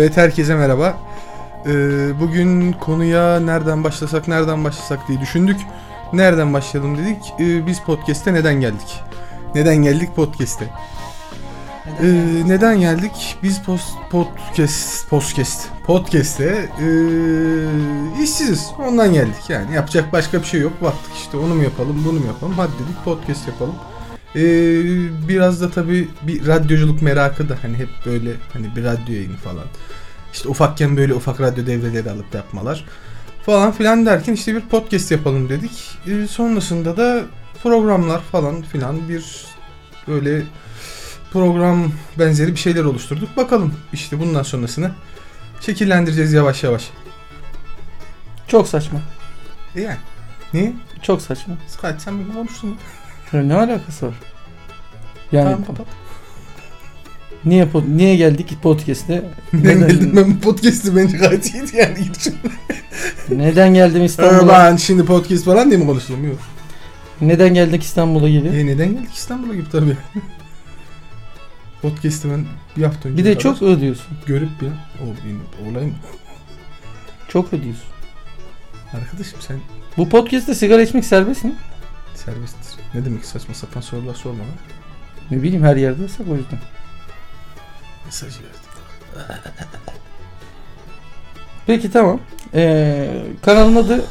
Evet herkese merhaba. Ee, bugün konuya nereden başlasak nereden başlasak diye düşündük. Nereden başlayalım dedik. Ee, biz podcast'te neden geldik? Neden geldik podcast'te? Ee, neden geldik? Biz post, podcast podcast podcast'te ee, işsiziz. Ondan geldik yani. Yapacak başka bir şey yok. Baktık işte onu mu yapalım, bunu mu yapalım? Hadi dedik podcast yapalım. Ee, biraz da tabii bir radyoculuk merakı da hani hep böyle hani bir radyo yayını falan. İşte ufakken böyle ufak radyo devreleri alıp yapmalar falan filan derken işte bir podcast yapalım dedik. Ee, sonrasında da programlar falan filan bir böyle program benzeri bir şeyler oluşturduk. Bakalım işte bundan sonrasını şekillendireceğiz yavaş yavaş. Çok saçma. E yani. Niye? Çok saçma. Kaç sen bir konuştun? Ya Ne alakası var? Yani Tamam kapat. niye po- niye geldik podcast'e? Neden geldim ben podcast'ı bence gayet iyiydi yani. Neden geldim İstanbul'a? ben şimdi podcast falan diye mi konuşuyorum? Yok. Neden geldik İstanbul'a gibi? E neden geldik İstanbul'a gibi tabii. Podcast'ı ben bir hafta önce Bir de kadar çok ödüyorsun. görüp bir o benim olayım. Çok ödüyorsun. Arkadaşım sen Bu podcast'te sigara içmek serbest mi? Serbesttir. Ne demek saçma sapan sorular sorma lan. Ne bileyim her yerde yasak o yüzden. Mesaj verdim. Peki tamam. Ee, kanalın adı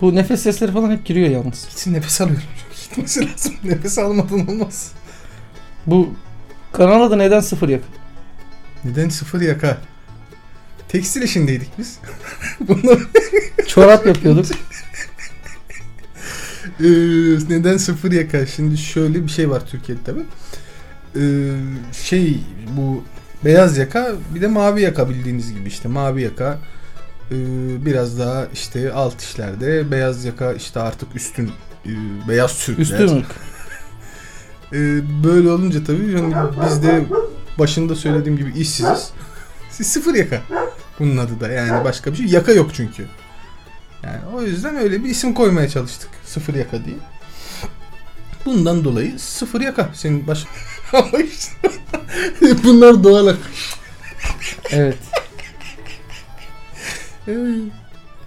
bu nefes sesleri falan hep giriyor yalnız. Gitsin nefes alıyorum. Gitmesi lazım. Nefes almadan olmaz. Bu kanal adı neden sıfır yakın? Neden sıfır yaka? Tekstil işindeydik biz. Bunlar Çorap yapıyorduk. Ee, neden sıfır yaka? Şimdi şöyle bir şey var Türkiye'de tabi. şey bu beyaz yaka bir de mavi yaka bildiğiniz gibi işte mavi yaka ee, biraz daha işte alt işlerde beyaz yaka işte artık üstün ee, beyaz Türkler. Üstün ırk. Ee, böyle olunca tabii yani biz de başında söylediğim gibi işsiziz. Siz sıfır yaka. Bunun adı da yani başka bir şey. Yaka yok çünkü. Yani o yüzden öyle bir isim koymaya çalıştık. Sıfır yaka diye. Bundan dolayı sıfır yaka. Senin baş... Ama işte bunlar doğal akış. Evet.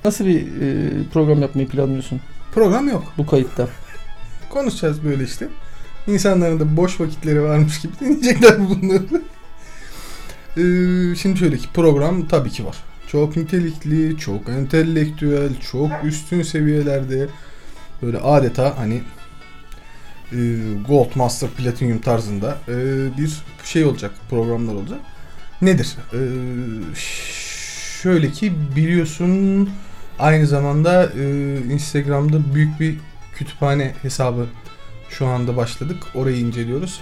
Nasıl bir e, program yapmayı planlıyorsun Program yok. bu kayıtta? Konuşacağız böyle işte. İnsanların da boş vakitleri varmış gibi dinleyecekler bunları. Ee, şimdi şöyle ki program tabii ki var. Çok nitelikli, çok entelektüel, çok üstün seviyelerde böyle adeta hani e, Gold Master Platinum tarzında e, bir şey olacak, programlar olacak. Nedir? E, şöyle ki biliyorsun aynı zamanda e, Instagram'da büyük bir kütüphane hesabı şu anda başladık. Orayı inceliyoruz.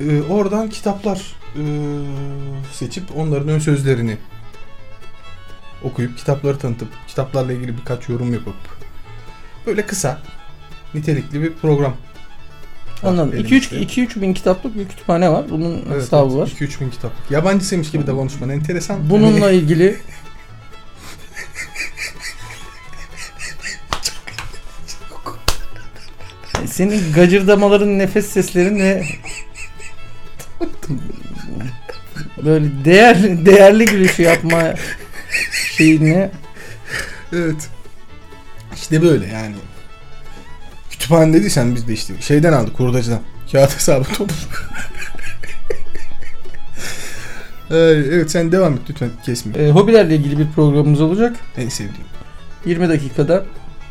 Ee, oradan kitaplar e, seçip onların ön sözlerini okuyup kitapları tanıtıp kitaplarla ilgili birkaç yorum yapıp böyle kısa nitelikli bir program. Anladım. elimizde. 2-3 bin kitaplık bir kütüphane var. Bunun Evet, hesabı evet, var. 2-3 bin kitap. Yabancısıymış gibi de konuşman enteresan. Bununla Hani- ilgili senin gacırdamaların, nefes seslerin ve böyle değer değerli gülüşü yapma şeyini Evet. İşte böyle yani. Kütüphane dediysen biz de işte şeyden aldık hurdacıdan. Kağıt hesabı top. evet sen devam et lütfen kesme. e, hobilerle ilgili bir programımız olacak. En sevdiğim. 20 dakikada.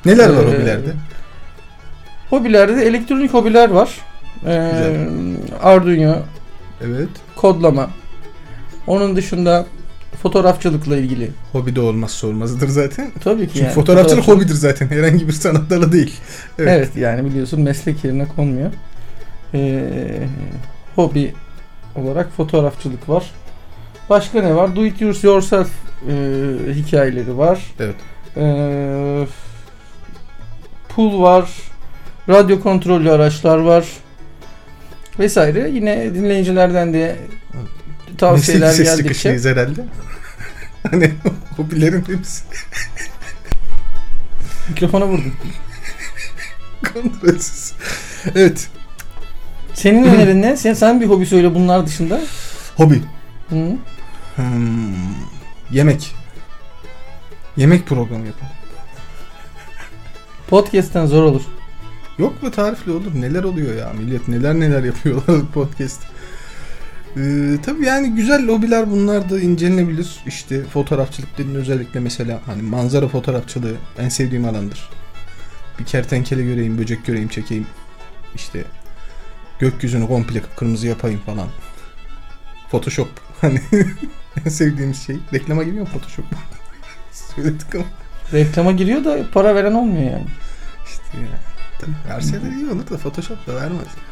Neler var Ee, hobilerde? Hobilerde de elektronik hobiler var. Ee, Güzel. Arduino, Evet. kodlama. Onun dışında fotoğrafçılıkla ilgili. Hobi de olmazsa olmazıdır zaten. Tabii ki Çünkü yani. fotoğrafçılık fotoğrafçılık- hobidir zaten. Herhangi bir sanat dalı değil. Evet. Evet. yani biliyorsun meslek yerine konmuyor. Ee, hobi olarak fotoğrafçılık var. Başka ne var? Do it yourself e, hikayeleri var. Evet. Ee, pool var. Radyo kontrollü araçlar var. Vesaire. Yine dinleyicilerden de tavsiyeler Meslek ses geldikçe. çıkışıyız herhalde. hani hobilerin hepsi Mikrofona vurdum. kontrolsüz. Evet. Senin önerin ne? Sen, sen bir hobi söyle bunlar dışında. Hobi. Hı? Hmm, yemek. Yemek programı yapalım. Podcast'ten zor olur. Yok mu tarifli olur? Neler oluyor ya millet neler neler yapıyorlar podcast. Ee, tabii yani güzel hobiler bunlar da incelenebilir. İşte fotoğrafçılık dediğin özellikle mesela hani manzara fotoğrafçılığı en sevdiğim alandır. Bir kertenkele göreyim, böcek göreyim, çekeyim. İşte gökyüzünü komple kırmızı yapayım falan. Photoshop hani en sevdiğimiz şey. Reklama giriyor mu Photoshop? Söyledik ama Reklama giriyor da para veren olmuyor yani. işte ya. Tabii verseler iyi olur da Photoshop da vermez. Cık,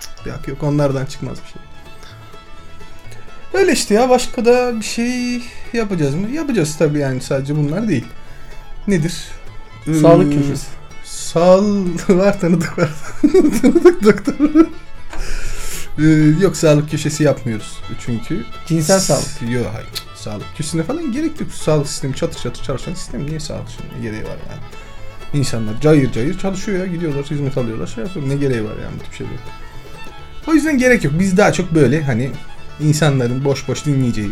cık, Yok yok onlardan çıkmaz bir şey. Öyle işte ya başka da bir şey yapacağız mı? Yapacağız tabii yani sadece bunlar değil. Nedir? Sağlık Ee, köşesi. Sağ var tanıdık var. tanıdık doktor. Ee, yok sağlık köşesi yapmıyoruz çünkü. Cinsel sağlık. Yok hayır. Sağlık köşesine falan gerek yok. Sağlık sistemi çatır çatır çalışan sistem. Niye sağlık? Ne gereği var yani? İnsanlar cayır cayır çalışıyor ya. Gidiyorlar hizmet alıyorlar. Şey yapıyor. Ne gereği var yani bu tip şeyler. O yüzden gerek yok. Biz daha çok böyle hani insanların boş boş dinleyeceği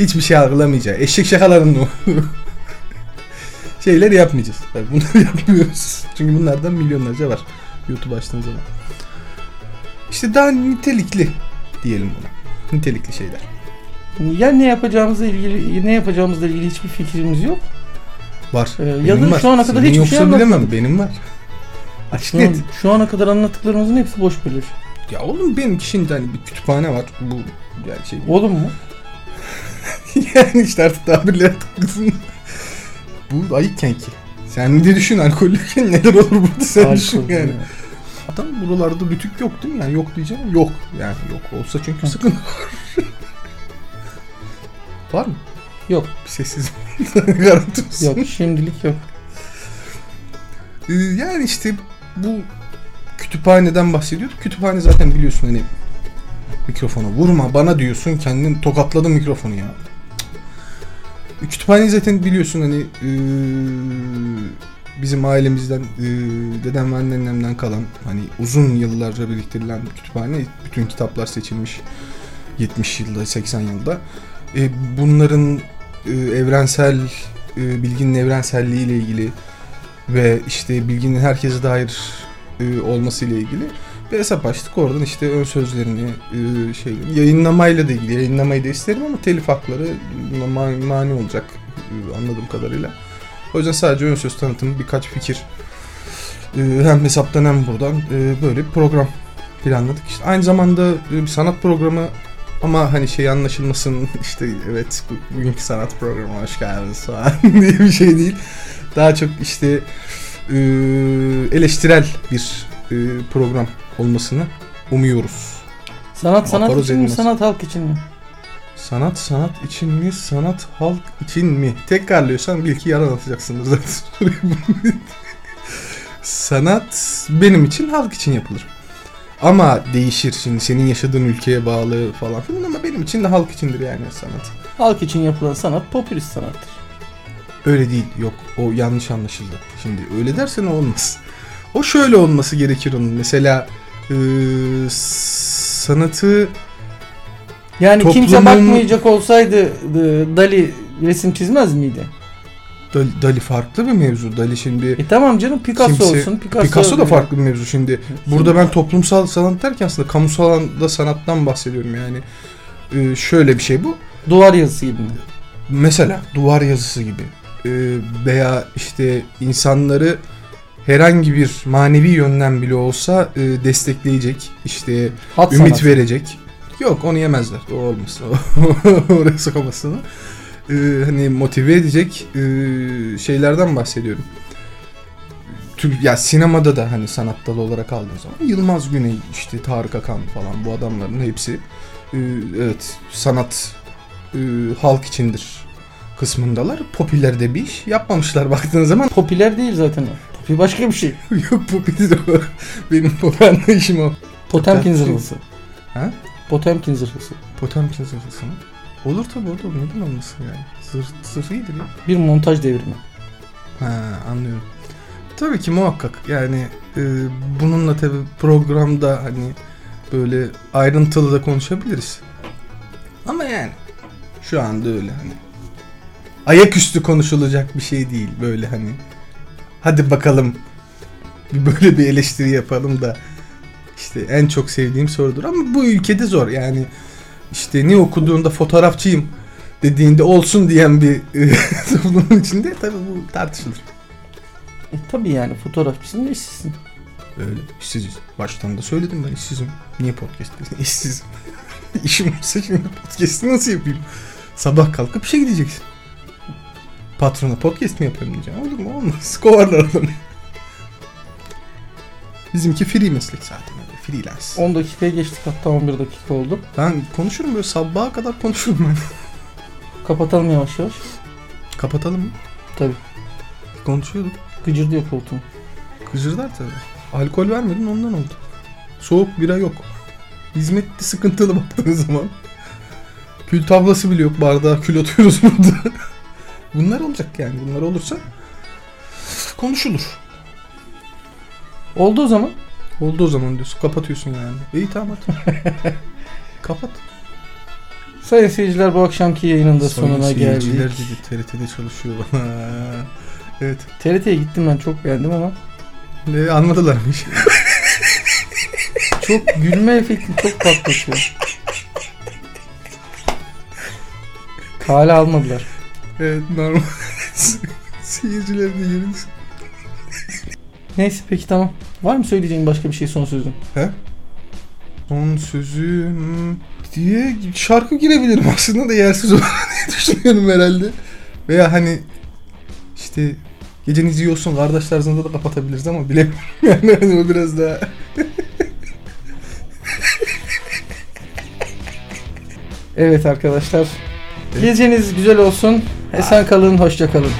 hiçbir şey algılamayacağı eşek şakalarının şeyler yapmayacağız. Tabii bunları yapmıyoruz. Çünkü bunlardan milyonlarca var. YouTube açtığın zaman. İşte daha nitelikli diyelim buna. Nitelikli şeyler. Ya ne yapacağımızla ilgili ne yapacağımızla ilgili hiçbir fikrimiz yok. Var. Ee, Benim ya da var. şu ana kadar Senin hiçbir şey bilemem. anlatmadık. Benim var. Açık net. şu ana kadar anlattıklarımızın hepsi boş beleş. Ya oğlum benim şimdi hani bir kütüphane var. Bu yani şey. Oğlum mu? yani işte artık tabirler takılsın. Bu ayıkken ki. Sen bir de düşün alkollüyken neler olur burada sen düşün Alkol, yani. ya. Adam buralarda rütük yok değil mi? Yani yok diyeceğim. Yok. Yani yok. Olsa çünkü sıkıntı var. var mı? Yok. Sessiz garanti olsun. Yok şimdilik yok. Ee, yani işte bu kütüphaneden bahsediyorduk. Kütüphane zaten biliyorsun hani mikrofona vurma bana diyorsun kendin tokatladın mikrofonu ya. Kütüphaneyi zaten biliyorsun hani ee, bizim ailemizden ee, dedem ve anneannemden kalan hani uzun yıllarca biriktirilen bir kütüphane bütün kitaplar seçilmiş 70 yılda 80 yılda. E, bunların e, evrensel e, bilginin evrenselliği ile ilgili ve işte bilginin herkese dair e, olması ile ilgili bir hesap açtık. Oradan işte ön sözlerini e, şey yayınlamayla da ilgili yayınlamayı da isterim ama telif hakları ma- mani olacak e, anladığım kadarıyla. O yüzden sadece ön söz tanıtımı birkaç fikir e, hem hesaptan hem buradan e, böyle bir program planladık. İşte aynı zamanda e, bir sanat programı ama hani şey anlaşılmasın işte evet bu- bugünkü sanat programı hoş geldiniz falan diye bir şey değil. Daha çok işte e, eleştirel bir e, program olmasını umuyoruz. Sanat sanat Aparo için mi sanat halk için mi? Sanat sanat için mi sanat halk için mi? Tekrarlıyorsan bil ki yalan atacaksındır zaten. sanat benim için halk için yapılır. Ama değişir şimdi senin yaşadığın ülkeye bağlı falan filan ama benim için de halk içindir yani sanat. Halk için yapılan sanat popülist sanattır. Öyle değil yok o yanlış anlaşıldı. Şimdi öyle dersen olmaz. O şöyle olması gerekir onun. Mesela e, sanatı Yani kimse Toplumun- bakmayacak olsaydı Dali resim çizmez miydi? Dali, Dali farklı bir mevzu. Dali şimdi E tamam canım Picasso Kimse- olsun. Picasso, Picasso da farklı bir mevzu şimdi. Burada ben toplumsal sanat derken aslında kamusal alanda sanattan bahsediyorum yani. Ee, şöyle bir şey bu. Duvar yazısı gibi mi? Mesela duvar yazısı gibi. Ee, veya işte insanları herhangi bir manevi yönden bile olsa e, destekleyecek, işte Hat ümit sanatı. verecek. Yok onu yemezler. O olmaz. Oraya sokamazsın. Ee, hani motive edecek e, şeylerden bahsediyorum. Türk ya sinemada da hani sanat dalı olarak aldığın zaman Yılmaz Güney işte Tarık Akan falan bu adamların hepsi e, evet sanat e, halk içindir kısmındalar. Popüler bir iş yapmamışlar baktığın zaman. Popüler değil zaten o. Popi başka bir şey. Yok popüler de o. Benim pop anlayışım o. Potemkin. zırhlısı. Ha? Potemkin zırhlısı. Potemkin zırhlısı mı? Olur tabi olur. Neden olmasın yani? Zırh, zırh iyidir ya. Bir montaj devrimi. Ha anlıyorum. Tabii ki muhakkak yani e, bununla tabi programda hani böyle ayrıntılı da konuşabiliriz. yani şu anda öyle hani ayaküstü konuşulacak bir şey değil böyle hani hadi bakalım bir böyle bir eleştiri yapalım da işte en çok sevdiğim sorudur ama bu ülkede zor yani işte ne okuduğunda fotoğrafçıyım dediğinde olsun diyen bir e, toplumun içinde tabii bu tartışılır. E, tabii yani fotoğrafçısın ve işsizsin. Öyle işsiziz. Baştan da söyledim ben işsizim. Niye podcast? İşsizim. İşim olsa şimdi podcast'ı nasıl yapayım? Sabah kalkıp işe gideceksin. Patrona podcast mi yapıyorum diyeceğim. Olur mu? Olmaz. Kovarlar adamı. Bizimki free meslek zaten. Freelance. 10 dakikaya geçtik hatta 11 dakika oldu. Ben konuşurum böyle sabaha kadar konuşurum ben. Kapatalım yavaş yavaş. Kapatalım mı? Tabii. Konuşuyorduk. Gıcır diyor koltuğum. Kıcırlar tabii. Alkol vermedin ondan oldu. Soğuk bira yok. Hizmetli sıkıntılı baktığınız zaman. Kül tablası bile yok bardağa kül atıyoruz burada. Bunlar olacak yani. Bunlar olursa konuşulur. Oldu o zaman. Oldu o zaman diyorsun. Kapatıyorsun yani. İyi tamam hadi. Kapat. Sayın seyirciler bu akşamki yayının da sonuna seyirciler geldik. dedi TRT'de çalışıyor bana. evet. TRT'ye gittim ben çok beğendim ama Ne anladılar mı çok gülme efekti çok patlatıyor. Kale almadılar. evet normal. Seyirciler de yeriniz. Neyse peki tamam. Var mı söyleyeceğin başka bir şey son sözün? Son sözüm diye şarkı girebilirim aslında da yersiz olur diye düşünüyorum herhalde. Veya hani işte geceniz iyi olsun kardeş tarzında da kapatabiliriz ama bilemiyorum yani hani o biraz daha Evet arkadaşlar. Evet. Geceniz güzel olsun. Esen kalın, hoşça kalın.